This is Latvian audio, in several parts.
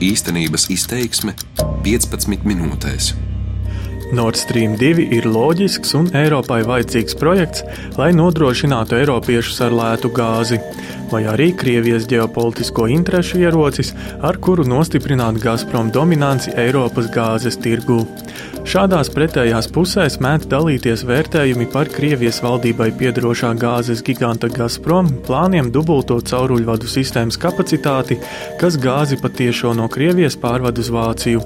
Īstenības izteiksme 15 minūtēs. Nord Stream 2 ir loģisks un Eiropai vajadzīgs projekts, lai nodrošinātu Eiropiešus ar lētu gāzi, vai arī Krievijas ģeopolitisko interešu ierocis, ar kuru nostiprināt Gazprom dominanci Eiropas gāzes tirgū. Šādās pretējās pusēs mēdz dalīties vērtējumi par Krievijas valdībai piedarošā gāzes giganta Gazprom plāniem dubultot cauruļvadu sistēmas kapacitāti, kas gāzi patiešo no Krievijas pārved uz Vāciju.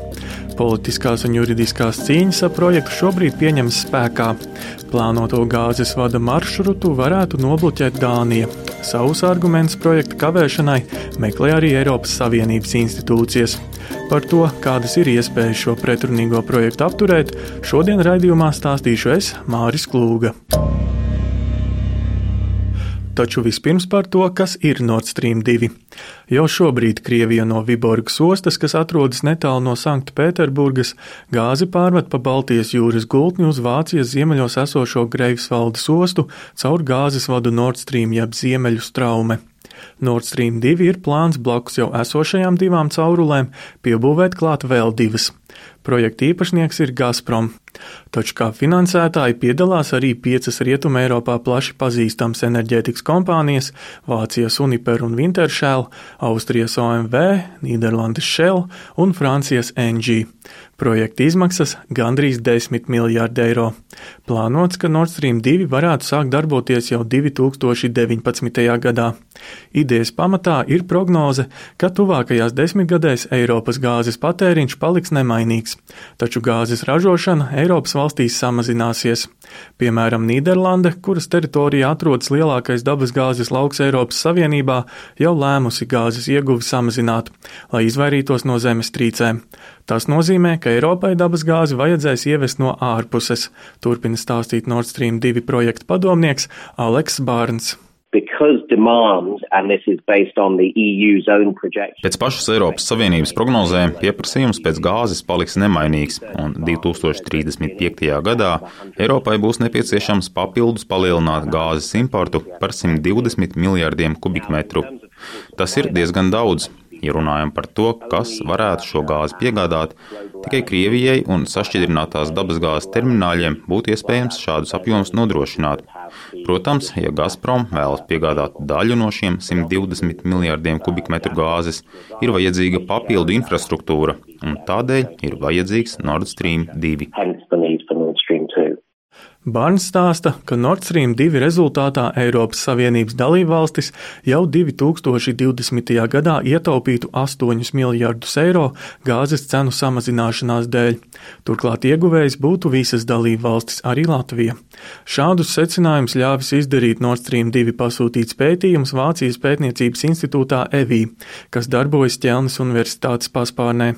Politiskās un juridiskās cīņas ap projektu šobrīd pieņems spēkā. Plānoto gāzes vada maršrutu varētu nobloķēt Dānija. Savus argumentus projekta kavēšanai meklē arī Eiropas Savienības institūcijas. Par to, kādas ir iespējas šo pretrunīgo projektu apturēt, šodien raidījumā stāstīšu es, Māris Klūga. Taču vispirms par to, kas ir Nord Stream 2. Jau šobrīd Krievija no Viborgas ostas, kas atrodas netālu no Sanktpēterburgas, gāzi pārved pa Baltijas jūras gultni uz Vācijas ziemeļos esošo Greifsvaldes ostu caur gāzes vadu Nord Stream jeb Ziemeļu straume. Nord Stream 2 ir plāns blakus jau esošajām divām caurulēm piebūvēt klāt vēl divas. Projekta īpašnieks ir Gazprom, taču kā finansētāji piedalās arī piecas Rietumē Eiropā plaši pazīstamas enerģētikas kompānijas - Vācijas Uniper un Wintershell, Austrijas OMV, Nīderlandes Shell un Francijas NG. Projekta izmaksas gandrīz 10 miljārdi eiro. Plānots, ka Nord Stream 2 varētu sākt darboties jau 2019. gadā. Idejas pamatā ir prognoze, ka tuvākajās desmitgadēs Eiropas gāzes patēriņš paliks nemainīgs, taču gāzes ražošana Eiropas valstīs samazināsies. Piemēram, Nīderlande, kuras teritorijā atrodas lielākais dabasgāzes lauks Eiropas Savienībā, jau lēmusi gāzes ieguvi samazināt, lai izvairītos no zemestrīcēm. Tas nozīmē, ka Eiropai dabasgāzi vajadzēs ievest no ārpuses, turpina stāstīt Nord Stream 2 projekta padomnieks Aleks Bārns. E pēc pašas Eiropas Savienības prognozēm pieprasījums pēc gāzes paliks nemainīgs, un 2035. gadā Eiropai būs nepieciešams papildus palielināt gāzes importu par 120 miljardiem kubikmetru. Tas ir diezgan daudz, Ja runājam par to, kas varētu šo gāzi piegādāt, tikai Krievijai un sašķidrinātās dabasgāzes termināļiem būtu iespējams šādus apjomus nodrošināt. Protams, ja Gazprom vēlas piegādāt daļu no šiem 120 miljardiem kubikmetru gāzes, ir vajadzīga papildu infrastruktūra, un tādēļ ir vajadzīgs Nord Stream 2. Barns stāsta, ka Nord Stream 2 rezultātā Eiropas Savienības dalībvalstis jau 2020. gadā ietaupītu 8 miljardus eiro gāzes cenu samazināšanās dēļ. Turklāt ieguvējs būtu visas dalībvalstis, arī Latvija. Šādus secinājumus ļāvis izdarīt Nord Stream 2 pasūtīts pētījums Vācijas pētniecības institūtā EVI, kas darbojas Ķelnes Universitātes paspārnē.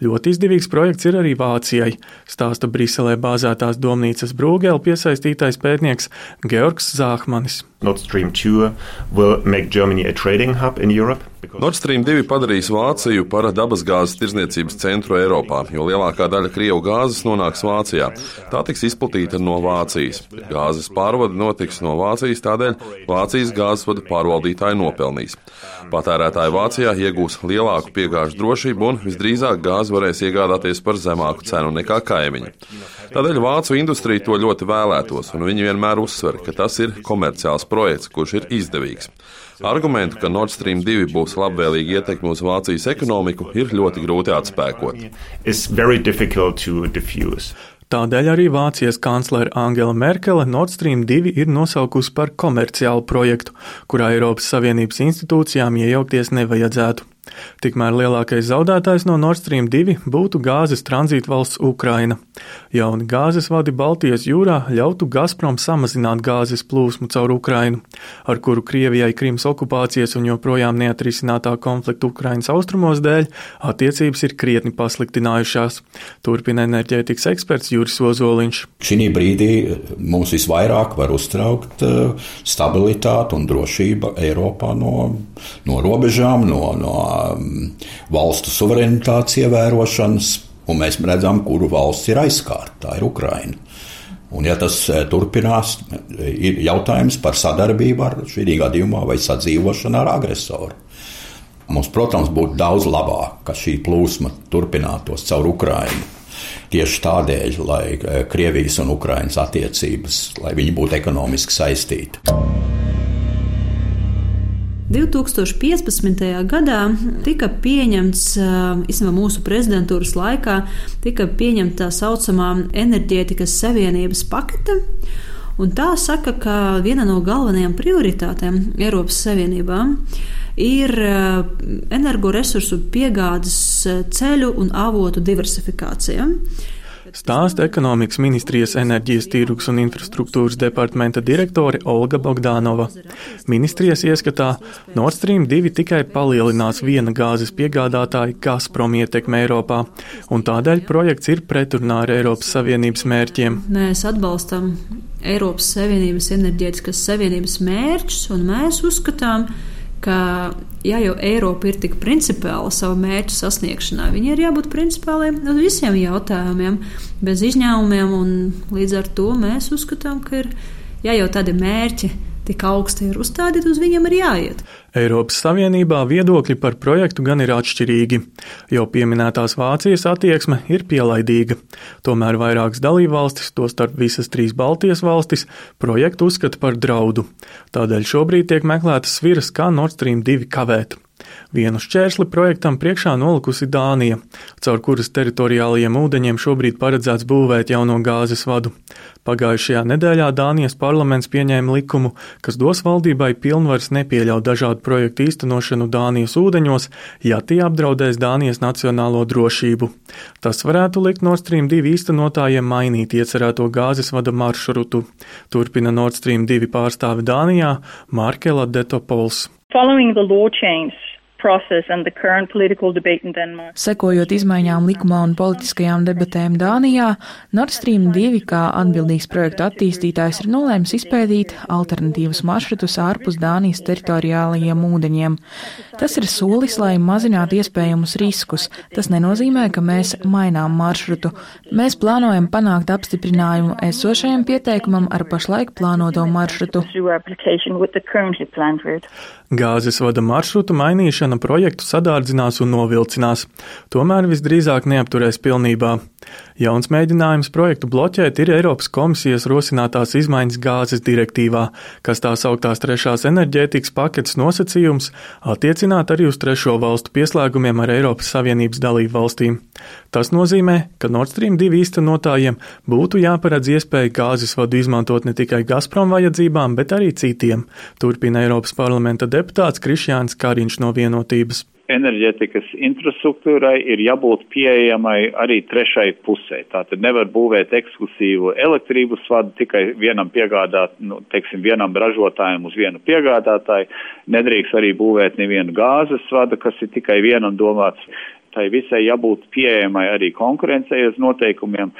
Ļoti izdevīgs projekts ir arī Vācijai, stāsta Briselē bāzētās domnīcas Brūgēla piesaistītais pētnieks Georgs Zāhmanis. Nord Stream 2 will make Germany a trading hub in Europe. Nord Stream 2 padarīs Vāciju par dabasgāzes tirzniecības centru Eiropā, jo lielākā daļa Krievu gāzes nonāks Vācijā. Tā tiks izplatīta no Vācijas. Gāzes pārvade notiks no Vācijas, tādēļ Vācijas gāzes vada pārvaldītāji nopelnīs. Patērētāji Vācijā iegūs lielāku piegāžu drošību un visdrīzāk gāzi varēs iegādāties par zemāku cenu nekā kaimiņi. Tādēļ vācu industrija to ļoti vēlētos, un viņi vienmēr uzsver, ka tas ir komerciāls projekts, kurš ir izdevīgs. Argumentu, ka Nord Stream 2 būs labvēlīga ietekme uz Vācijas ekonomiku, ir ļoti grūti atspēkot. Tādēļ arī Vācijas kanclere Angela Merkele Nord Stream 2 ir nosaukusi par komerciālu projektu, kurā Eiropas Savienības institūcijām iejaukties nevajadzētu. Tikmēr lielākais zaudētājs no Nord Stream 2 būtu gāzes tranzīta valsts Ukraina. Jauni gāzes vadi Baltijas jūrā ļautu Gazprom samazināt gāzes plūsmu caur Ukrainu, ar kuru Krievijai Krimas okupācijas un joprojām neatrisinātā konflikta Ukrainas austrumos dēļ attiecības ir krietni pasliktinājušās, turpina enerģētikas eksperts Juris Ozoliņš. Šī brīdī mūs visvairāk var uztraukt eh, stabilitāte un drošība Eiropā no, no robežām, no, no valstu suverenitātes ievērošanas, un mēs redzam, kuru valsts ir aizskārta. Tā ir Ukraina. Un, ja tas e, turpinās, ir jautājums par sadarbību ar šī gadījumā vai sadzīvošanu ar agresoru. Mums, protams, būtu daudz labāk, ka šī plūsma turpinātos caur Ukrajinu. Tieši tādēļ, lai eh, Krievijas un Ukrainas attiecības, lai viņi būtu ekonomiski saistīti. 2015. gadā tika pieņemts, īstenībā mūsu prezidentūras laikā, tika pieņemta tā saucamā enerģētikas savienības pakete. Un tā saka, ka viena no galvenajām prioritātēm Eiropas Savienībā ir energoresursu piegādes ceļu un avotu diversifikācija stāsta ekonomikas ministrijas enerģijas tirgus un infrastruktūras departamenta direktore Olga Bogdānova. Ministrijas ieskatā Nord Stream 2 tikai palielinās viena gāzes piegādātāja Gazprom ietekme Eiropā, un tādēļ projekts ir pretrunā ar Eiropas Savienības mērķiem. Mēs atbalstam Eiropas Savienības enerģētikas savienības mērķus, un mēs uzskatām, ka ka, ja jau Eiropa ir tik principāla savu mērķu sasniegšanā, viņi ir jābūt principāliem uz visiem jautājumiem, bez izņēmumiem, līdz ar to mēs uzskatām, ka ir, ja jau tādi mērķi tik augsti ir uzstādīti, uz viņiem ir jāiet. Eiropas Savienībā viedokļi par projektu gan ir atšķirīgi. Jau pieminētās Vācijas attieksme ir pielaidīga. Tomēr vairākas dalībvalstis, tostarp visas trīs Baltijas valstis, projektu uzskata par draudu. Tādēļ šobrīd tiek meklētas sviras, kā Nord Stream 2 kavēt. Vienu šķērsli projektam priekšā nolikusi Dānija, caur kuras teritoriālajiem ūdeņiem šobrīd paredzēts būvēt jauno gāzes vadu. Pagājušajā nedēļā Dānijas parlaments pieņēma likumu, kas dos valdībai pilnvaras nepieļaut dažādu projektu īstenošanu Dānijas ūdeņos, ja tie apdraudēs Dānijas nacionālo drošību. Tas varētu likt Nord Stream 2 īstenotājiem mainīt iecerēto gāzes vada maršrutu. Turpina Nord Stream 2 pārstāve Dānijā Markela Detopols. Following the law change, Sekojot izmaiņām likumā un politiskajām debatēm Dānijā, Nord Stream 2 kā atbildīgs projektu attīstītājs ir nolēmis izpētīt alternatīvas maršrutus ārpus Dānijas teritoriālajiem ūdeņiem. Tas ir solis, lai mazinātu iespējamus riskus. Tas nenozīmē, ka mēs mainām maršrutu. Mēs plānojam panākt apstiprinājumu esošajam pieteikumam ar pašlaik plānoto maršrutu. Gāzes vada maršrutu mainīšana projektu sadārdzinās un novilcinās, tomēr visdrīzāk neapturēs pilnībā. Jauns mēģinājums projektu bloķēt ir Eiropas komisijas rosinātās izmaiņas gāzes direktīvā, kas tā sauktās trešās enerģētikas paketes nosacījums attiecināt arī uz trešo valstu pieslēgumiem ar Eiropas Savienības dalību valstīm. Tas nozīmē, ka Nord Stream 2 īstenotājiem būtu jāparedz iespēja gāzes vadu izmantot ne tikai Gazprom vajadzībām, bet arī citiem, turpina Eiropas parlamenta deputāts Krišjāns Kariņš no vienotības enerģētikas infrastruktūrai ir jābūt pieejamai arī trešai pusē. Tātad nevar būvēt ekskluzīvu elektrības vadu tikai vienam piegādāt, nu, teiksim, vienam ražotājam uz vienu piegādātāju. Nedrīkst arī būvēt nevienu gāzes vadu, kas ir tikai vienam domāts. Tai visai jābūt pieejamai arī konkurencei uz noteikumiem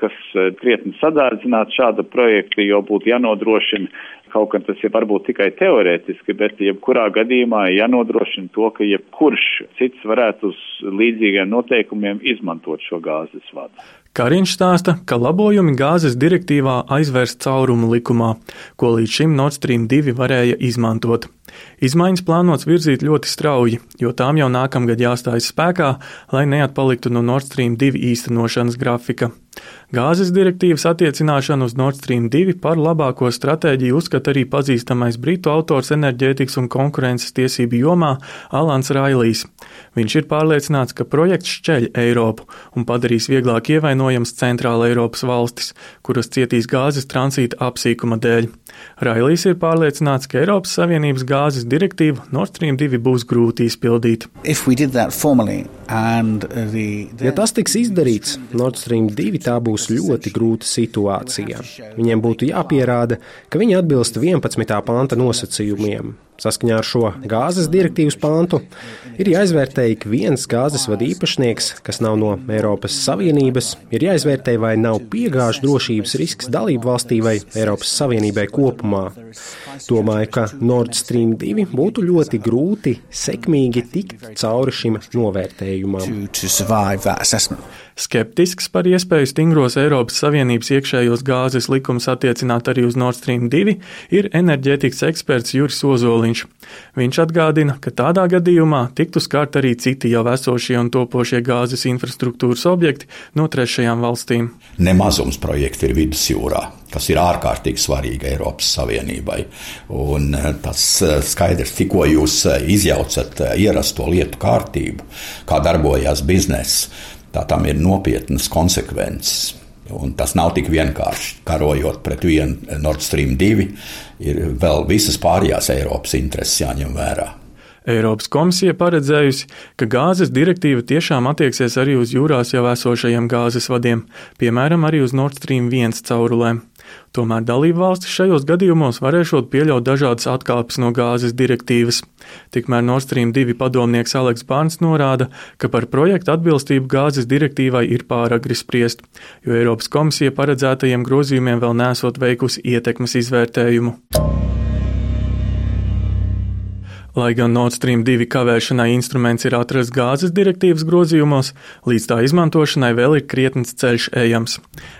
kas eh, krietni sadārdzinātu šādu projektu, jo būtu jānodrošina Kaut gan tas ir varbūt tikai teorētiski, bet jebkurā gadījumā jānodrošina to, ka jebkurš cits varētu uz līdzīgiem noteikumiem izmantot šo gāzes vadu. Kariņš stāsta, ka labojumi gāzes direktīvā aizvērst caurumu likumā, ko līdz šim Nord Stream 2 varēja izmantot. Izmaiņas plānots virzīt ļoti strauji, jo tām jau nākamgad jāstājas spēkā, lai neatpaliktu no Nord Stream 2 īstenošanas grafika. Gāzes direktīvas attiecināšanu uz Nord Stream 2 par labāko stratēģiju uzskata arī pazīstamais britu autors enerģētikas un konkurences tiesību jomā Alans Railijs. Viņš ir pārliecināts, ka projekts šķeļ Eiropu un padarīs vieglāk ievainojams centrāla Eiropas valstis, kuras cietīs gāzes transīta apsīkuma dēļ. Railijs ir pārliecināts, ka Eiropas Savienības gāzes direktīvu Nord Stream 2 būs grūti izpildīt. Ja tas tiks izdarīts, Nord Stream 2 tā būs ļoti grūta situācija. Viņiem būtu jāpierāda, ka viņi atbilst 11. panta nosacījumiem. Saskaņā ar šo gāzes direktīvas pantu ir jāizvērtē ik viens gāzes vada īpašnieks, kas nav no Eiropas Savienības, ir jāizvērtē, vai nav piegāžu drošības risks dalību valstī vai Eiropas Savienībai kopumā. Domāju, ka Nord Stream 2 būtu ļoti grūti sekmīgi tikt cauri šim novērtējumam. Skeptisks par iespēju stingros Eiropas Savienības iekšējos gāzes likumus attiecināt arī uz Nord Stream 2 ir enerģētikas eksperts Juris Ozoliņš Samoliņš. Viņš atgādina, ka tādā gadījumā tiktu skart arī citi jau esošie un topošie gāzes infrastruktūras objekti no trešajām valstīm. Nemazums projekti ir vidusjūrā, kas ir ārkārtīgi svarīgi Eiropas Savienībai. Un eh, tas eh, skaidrs, tikko jūs eh, izjaucat ierasto lietu kārtību, kā darbojās bizness, tā tam ir nopietnas konsekvences. Un tas nav tik vienkārši. Karojot pret vienu Nord Stream 2, ir vēl visas pārējās Eiropas intereses jāņem vērā. Eiropas komisija paredzējusi, ka gāzes direktīva tiešām attieksies arī uz jūrās jau esošajiem gāzes vadiem, piemēram, arī uz Nord Stream 1 caurulēm. Tomēr dalību valstis šajos gadījumos varēšot pieļaut dažādas atkāpes no gāzes direktīvas. Tikmēr Nord Stream 2 padomnieks Aleks Bārns norāda, ka par projektu atbilstību gāzes direktīvai ir pāragri spriest, jo Eiropas komisija paredzētajiem grozījumiem vēl nesot veikusi ietekmes izvērtējumu. Lai gan Nord Stream 2 kavēšanai instruments ir atrasts gāzes direktīvas grozījumos, līdz tā izmantošanai vēl ir krietns ceļš ejams.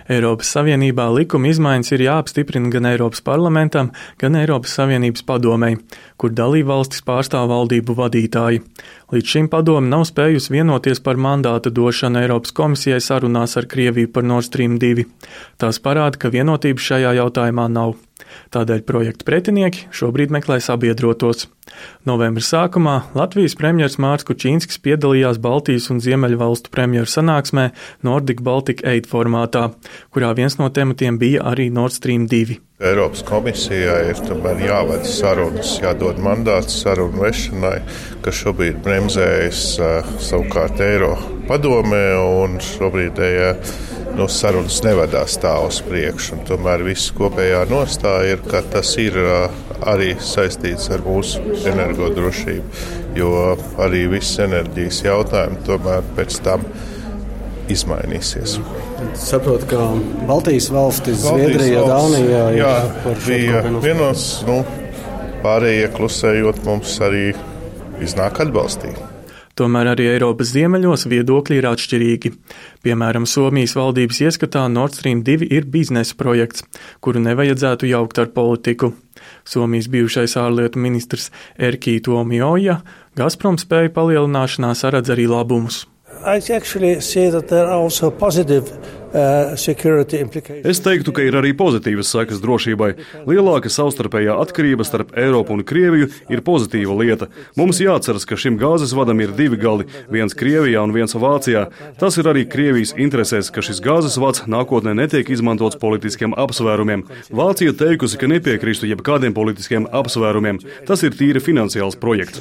Eiropas Savienībā likuma izmaiņas ir jāapstiprina gan Eiropas parlamentam, gan Eiropas Savienības padomei, kur dalībvalstis pārstāv valdību vadītāji. Līdz šim padomu nav spējusi vienoties par mandāta došanu Eiropas komisijai sarunās ar Krieviju par Nord Stream 2. Tās parāda, ka vienotības šajā jautājumā nav. Tādēļ projekta pretinieki šobrīd meklē sabiedrotos. Novembra sākumā Latvijas premjerministrs Mārcis Kučīnskis piedalījās Baltijas un Ziemeļvalstu premjeru sanāksmē Nordic Baltic Aid formātā, kurā viens no tematiem bija arī Nord Stream 2. Eiropas komisijai ir tomēr jāved sarunas, jādod mandāts sarunu vešanai, kas šobrīd bremzējas uh, savukārt Eiro padomē un šobrīd. Uh, nu, sarunas nevedās tā uz priekšu. Tomēr viss kopējā nostāja ir, ka tas ir arī saistīts ar mūsu energodrošību, jo arī viss enerģijas jautājumi tomēr pēc tam izmainīsies. Saprotu, ka Baltijas valstis, Zviedrija, Dānija jā, bija vienos, nu, pārējie klusējot mums arī iznāk atbalstīt. Tomēr arī Eiropas ziemeļos viedokļi ir atšķirīgi. Piemēram, Somijas valdības ieskatā Nord Stream 2 ir biznesa projekts, kuru nevajadzētu jaukt ar politiku. Somijas bijušais ārlietu ministrs Erkī Tomioja Gazprom spēju palielināšanā saredz arī labumus. I actually see that there are also positive Uh, es teiktu, ka ir arī pozitīvas sekas drošībai. Lielāka savstarpējā atkarība starp Eiropu un Krieviju ir pozitīva lieta. Mums jāatceras, ka šim gāzes vadam ir divi gali - viens Krievijā un viens Vācijā. Tas ir arī Krievijas interesēs, ka šis gāzes vads nākotnē netiek izmantots politiskiem apsvērumiem. Vācija teikusi, ka nepiekrīstu jebkādiem politiskiem apsvērumiem. Tas ir tīri finansiāls projekts.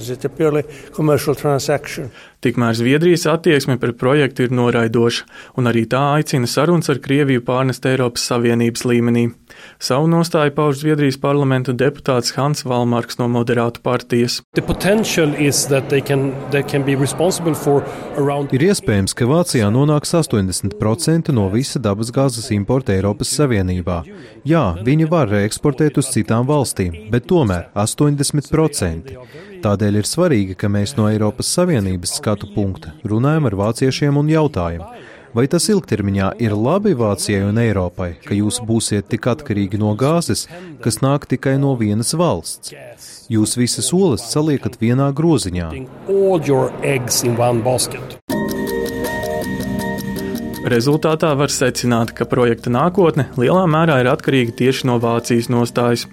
Tikmēr Zviedrijas attieksme pret projektu ir noraidoša, un arī tā aicina sarunas ar Krieviju pārnest Eiropas Savienības līmenī. Savu nostāju pauž Zviedrijas parlamenta deputāts Hans Valmarks no Moderātu partijas. Can, around... Ir iespējams, ka Vācijā nonāks 80% no visa dabasgāzes importa Eiropas Savienībā. Jā, viņi var reeksportēt uz citām valstīm, bet tomēr 80%. Tādēļ ir svarīgi, ka mēs no Eiropas Savienības skatu punkta runājam ar vāciešiem un jautājam, Vai tas ilgtermiņā ir labi Vācijai un Eiropai, ka jūs būsiet tik atkarīgi no gāzes, kas nāk tikai no vienas valsts? Jūs visas olas saliekat vienā groziņā. Rezultātā var secināt, ka projekta nākotne lielā mērā ir atkarīga tieši no Vācijas nostājas.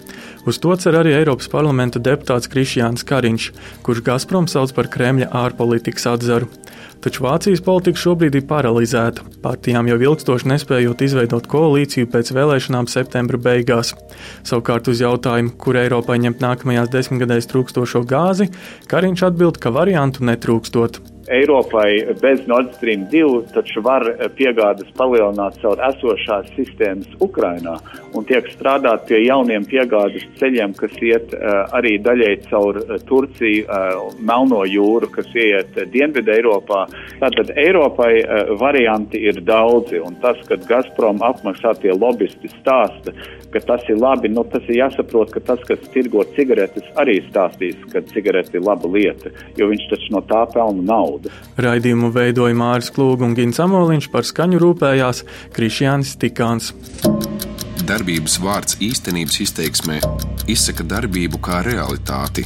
Uz to cer arī Eiropas parlamenta deputāts Krišjāns Kariņš, kurš Gazprom sauc par Kremļa ārpolitikas atzaru. Taču Vācijas politika šobrīd ir paralizēta. Partijām jau ilgstoši nespējot izveidot koalīciju pēc vēlēšanām septembra beigās. Savukārt uz jautājumu, kur Eiropai ņemt nākamajās desmitgadēs trūkstošo gāzi, Kariņš atbild, ka variantu netrūkstot. Eiropai bez Nord Stream 2 taču var piegādes palielināt caur esošās sistēmas Ukrainā. Un tiek strādāt pie jauniem piegādes ceļiem, kas iet uh, arī daļai caur uh, Turciju, Melno jūru, kas iet Dienvidu Eiropā. Tātad Eiropai varianti ir daudzi. Un tas, ka Gazprom apmaksātie lobbyisti stāsta, ka tas ir labi, nu tas ir jāsaprot, ka tas, kas tirgo cigaretes, arī stāstīs, ka cigarete ir laba lieta, jo viņš taču no tā pelna naudu naudu. Raidījumu veidoja Māris Klūga un Gins Amoliņš par skaņu rūpējās Krišjānis Tikāns. Darbības vārds īstenības izteiksmē izsaka darbību kā realitāti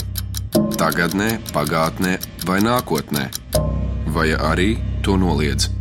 tagadnē, pagātnē vai nākotnē, vai arī to noliedz.